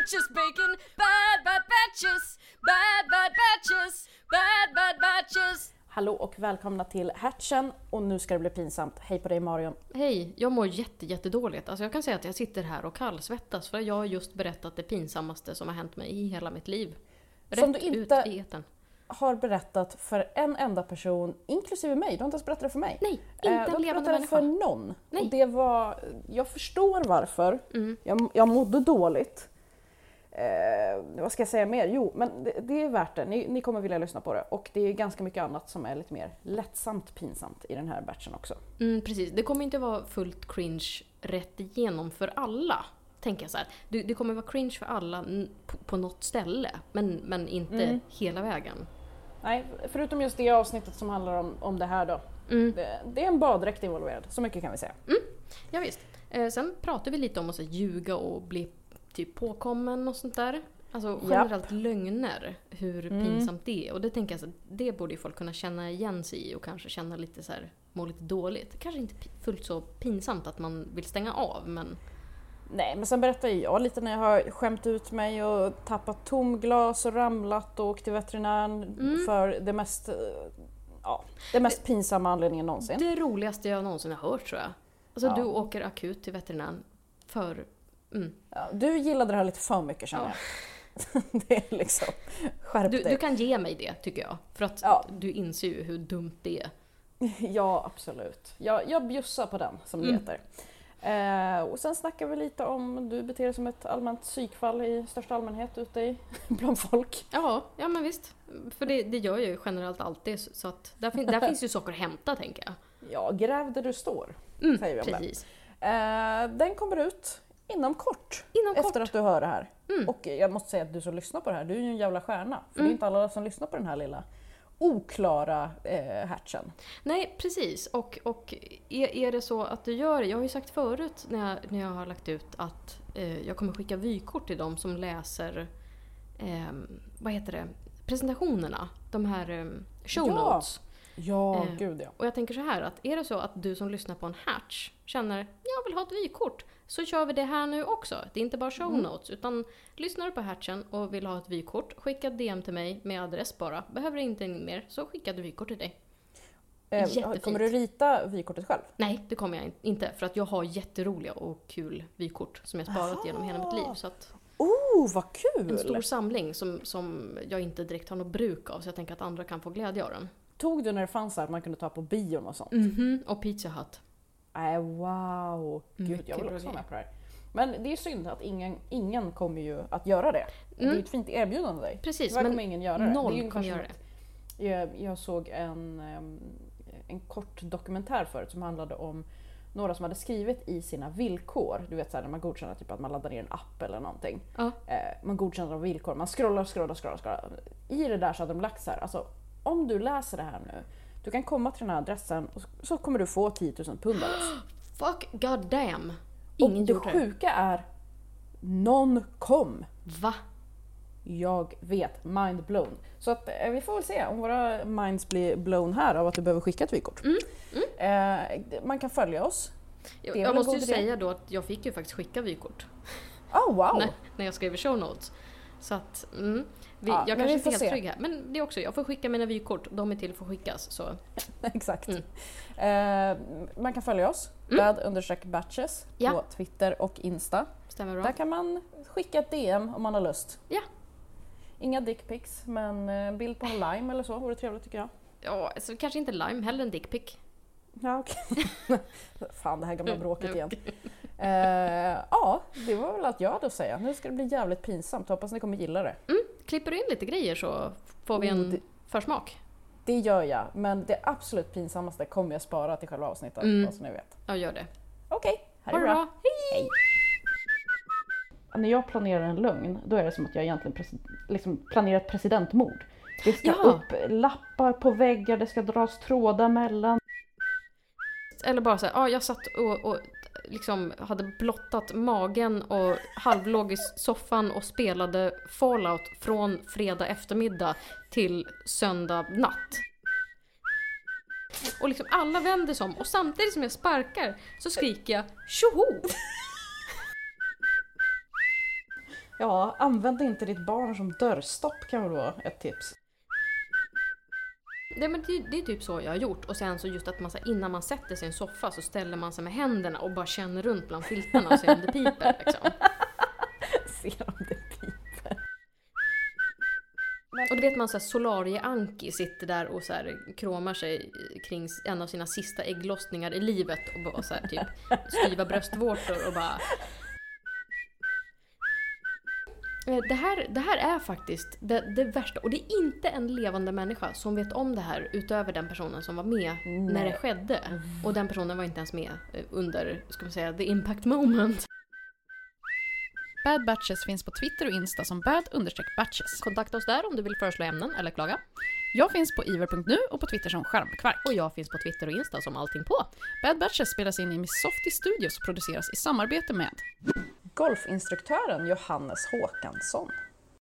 sandwiches, bacon, bad bad batches, bad bad batches, bad bad batches. Hallå och välkomna till Hatchen och nu ska det bli pinsamt. Hej på dig Marion. Hej, jag mår jätte, jättedåligt. Alltså jag kan säga att jag sitter här och kallsvettas för jag har just berättat det pinsammaste som har hänt mig i hela mitt liv. Rätt Som du inte- ut i etern. Har berättat för en enda person, inklusive mig. Du har inte ens berättat det för mig. Nej, inte Eh, en du har levande berättat det för människa. någon. Nej. Och det var, jag förstår varför. Mm. Jag, jag mådde dåligt. Vad ska jag säga mer? Jo, men det, det är värt det. Ni, ni kommer vilja lyssna på det. Och det är ganska mycket annat som är lite mer lättsamt pinsamt i den här batchen också. Mm, precis, det kommer inte vara fullt cringe rätt igenom för alla. Tänker jag så här. Det, det kommer vara cringe för alla på, på något ställe, men, men inte Mm. hela vägen. Nej, förutom just det avsnittet som handlar om, om det här då. Mm. Det, det är en baddräkt involverad, så mycket kan vi säga. Ja, visst. Eh, sen pratar vi lite om att ljuga och bli typ påkommen och sånt där. Alltså generellt lögner, hur Mm. pinsamt det är. Och det tänker jag så det borde ju folk kunna känna igen sig i och kanske känna lite så här, må lite dåligt. Kanske inte fullt så pinsamt att man vill stänga av, men Nej, men sen berättar jag lite när jag har skämt ut mig och tappat tomglas och ramlat och åkt till veterinären Mm. för det mest, eh, ja, det mest pinsamma anledningen någonsin. det roligaste jag någonsin har hört tror jag. Alltså Ja. du åker akut till veterinären för... Mm. Ja, du gillade det här lite för mycket känner jag. det är liksom, skärp Du, dig. du kan ge mig det tycker jag. För att Ja. du inser ju hur dumt det är. Ja, absolut. Jag, jag bjussar på den som det Mm. heter. Eh, och sen snackar vi lite om du beter dig som ett allmänt psykfall i största allmänhet ute i, bland folk. Ja, ja men visst. För det, det gör jag ju generellt alltid. Så att där, fin, där finns ju saker att hämta tänker jag. Ja, gräv där du står, Mm, säger vi om det. precis. Eh, den kommer ut inom kort. Inom efter kort. att du hör det här. Mm. Och jag måste säga att du som lyssnar på det här, du är ju en jävla stjärna. För det Mm. är inte alla som lyssnar på den här lilla oklara eh, hatchen. Nej, precis. Och, och är, är det så att du gör det, jag har ju sagt förut när jag, när jag har lagt ut att eh, jag kommer skicka vykort till dem som läser, eh, vad heter det, presentationerna. De här eh, show notes. Ja, Eh, gud ja. Och jag tänker så här att är det så att du som lyssnar på en hatch känner jag vill ha ett vykort så kör vi det här nu också. Det är inte bara show Mm. notes utan lyssnar du på hatchen och vill ha ett vykort skicka DM till mig med adress bara. Behöver inte mer så skickar du vykort till dig. Eh, jättefint. kommer du rita vykortet själv? Nej, det kommer jag in- inte för att jag har jätteroliga och kul vykort som jag sparat Aha. genom hela mitt liv. Så att Oh, vad en kul! stor samling som, som jag inte direkt har något bruk av så jag tänker att andra kan få glädje av den. Tog du när det fanns att man kunde ta på bion och sånt? Mhm, och Pizza Hut. Nej, wow! Gud, Mycket jag vill också vara med på det här. Men det är synd att ingen, ingen kommer ju att göra det. Det är Mm. ju ett fint erbjudande av dig. Precis, Tyvärr men kommer ingen göra det. noll det är ungefär kommer som göra att Jag, jag såg en, en kort dokumentär förut som handlade om några som hade skrivit i sina villkor, du vet såhär när man godkänner typ att man laddar ner en app eller någonting. Ja. Eh, man godkänner de villkor, man scrollar, scrollar, scrollar, scrollar. I det där så hade de lagt så här, alltså om du läser det här nu, du kan komma till den här adressen och så kommer du få 10 000 pund av oss. Fuck god damn. Ingen och det sjuka är, någon kom. Va? Jag vet, mind blown. Så att, eh, vi får väl se om våra minds blir blown här av att du behöver skicka ett vykort. Mm, Eh, man kan följa oss. Jag, väl jag en måste ju idé. säga då att jag fick ju faktiskt skicka vykort Oh wow! när, när jag skrev show notes. Så att, mm, vi, Ja, jag kanske inte är helt se. trygg här. Men det är också, jag får skicka mina vykort. De är till för att skickas. Så. Exakt. Mm. Eh, man kan följa oss, bad understreck batches Ja. på Twitter och Insta. Stämmer bra? Där kan man skicka ett DM om man har lust. Ja. Inga dickpics, men eh, bild på en lime eller så vore trevligt tycker jag. Ja, alltså, kanske inte lime, hellre en dickpic. Ja, okej. Fan, det här gamla bråket Mm, igen. Eh, ja, det var väl allt jag hade att säga. Nu ska det bli jävligt pinsamt. Hoppas ni kommer gilla det. Klipper du in lite grejer så får vi Oh, en det- försmak. Det gör jag, men det absolut pinsammaste kommer jag spara till själva avsnittet. Mm. Bara så ni vet. Ja, gör det. Okej, ha Ha det bra. bra. Hej! När jag planerar en lögn, då är det som att jag egentligen presi- liksom planerar ett presidentmord. Det ska Ja. upp lappar på väggar, det ska dras trådar mellan. Eller bara så här, ja, jag satt och, och liksom hade blottat magen och halvlåg i soffan och spelade Fallout från fredag eftermiddag till söndag natt. Och liksom alla vänder sig om och samtidigt som jag sparkar så skriker jag tjoho! Ja, använd inte ditt barn som dörrstopp kan väl vara ett tips. Det, men det, det är typ så jag har gjort. Och sen så just att man, så här, innan man sätter sig i en soffa så ställer man sig med händerna och bara känner runt bland filtarna och ser om det piper. Liksom. Se om det piper. Och du vet man såhär Solarie Anki sitter där och så här kråmar sig kring en av sina sista ägglossningar i livet och bara så här, typ styva bröstvårtor och bara... Eh, Det här, det här är faktiskt det, det värsta. Och det är inte en levande människa som vet om det här utöver den personen som var med när det skedde. Och den personen var inte ens med eh, under, ska man säga, the impact moment. Bad Batches finns på Twitter och Insta som bad-batches. Kontakta oss där om du vill föreslå ämnen eller klaga. Jag finns på iver.nu och på Twitter som Skärmkvark. Och jag finns på Twitter och Insta som allting på. Bad Batches spelas in i Miss Softy Studios och produceras i samarbete med Golfinstruktören Johannes Håkansson.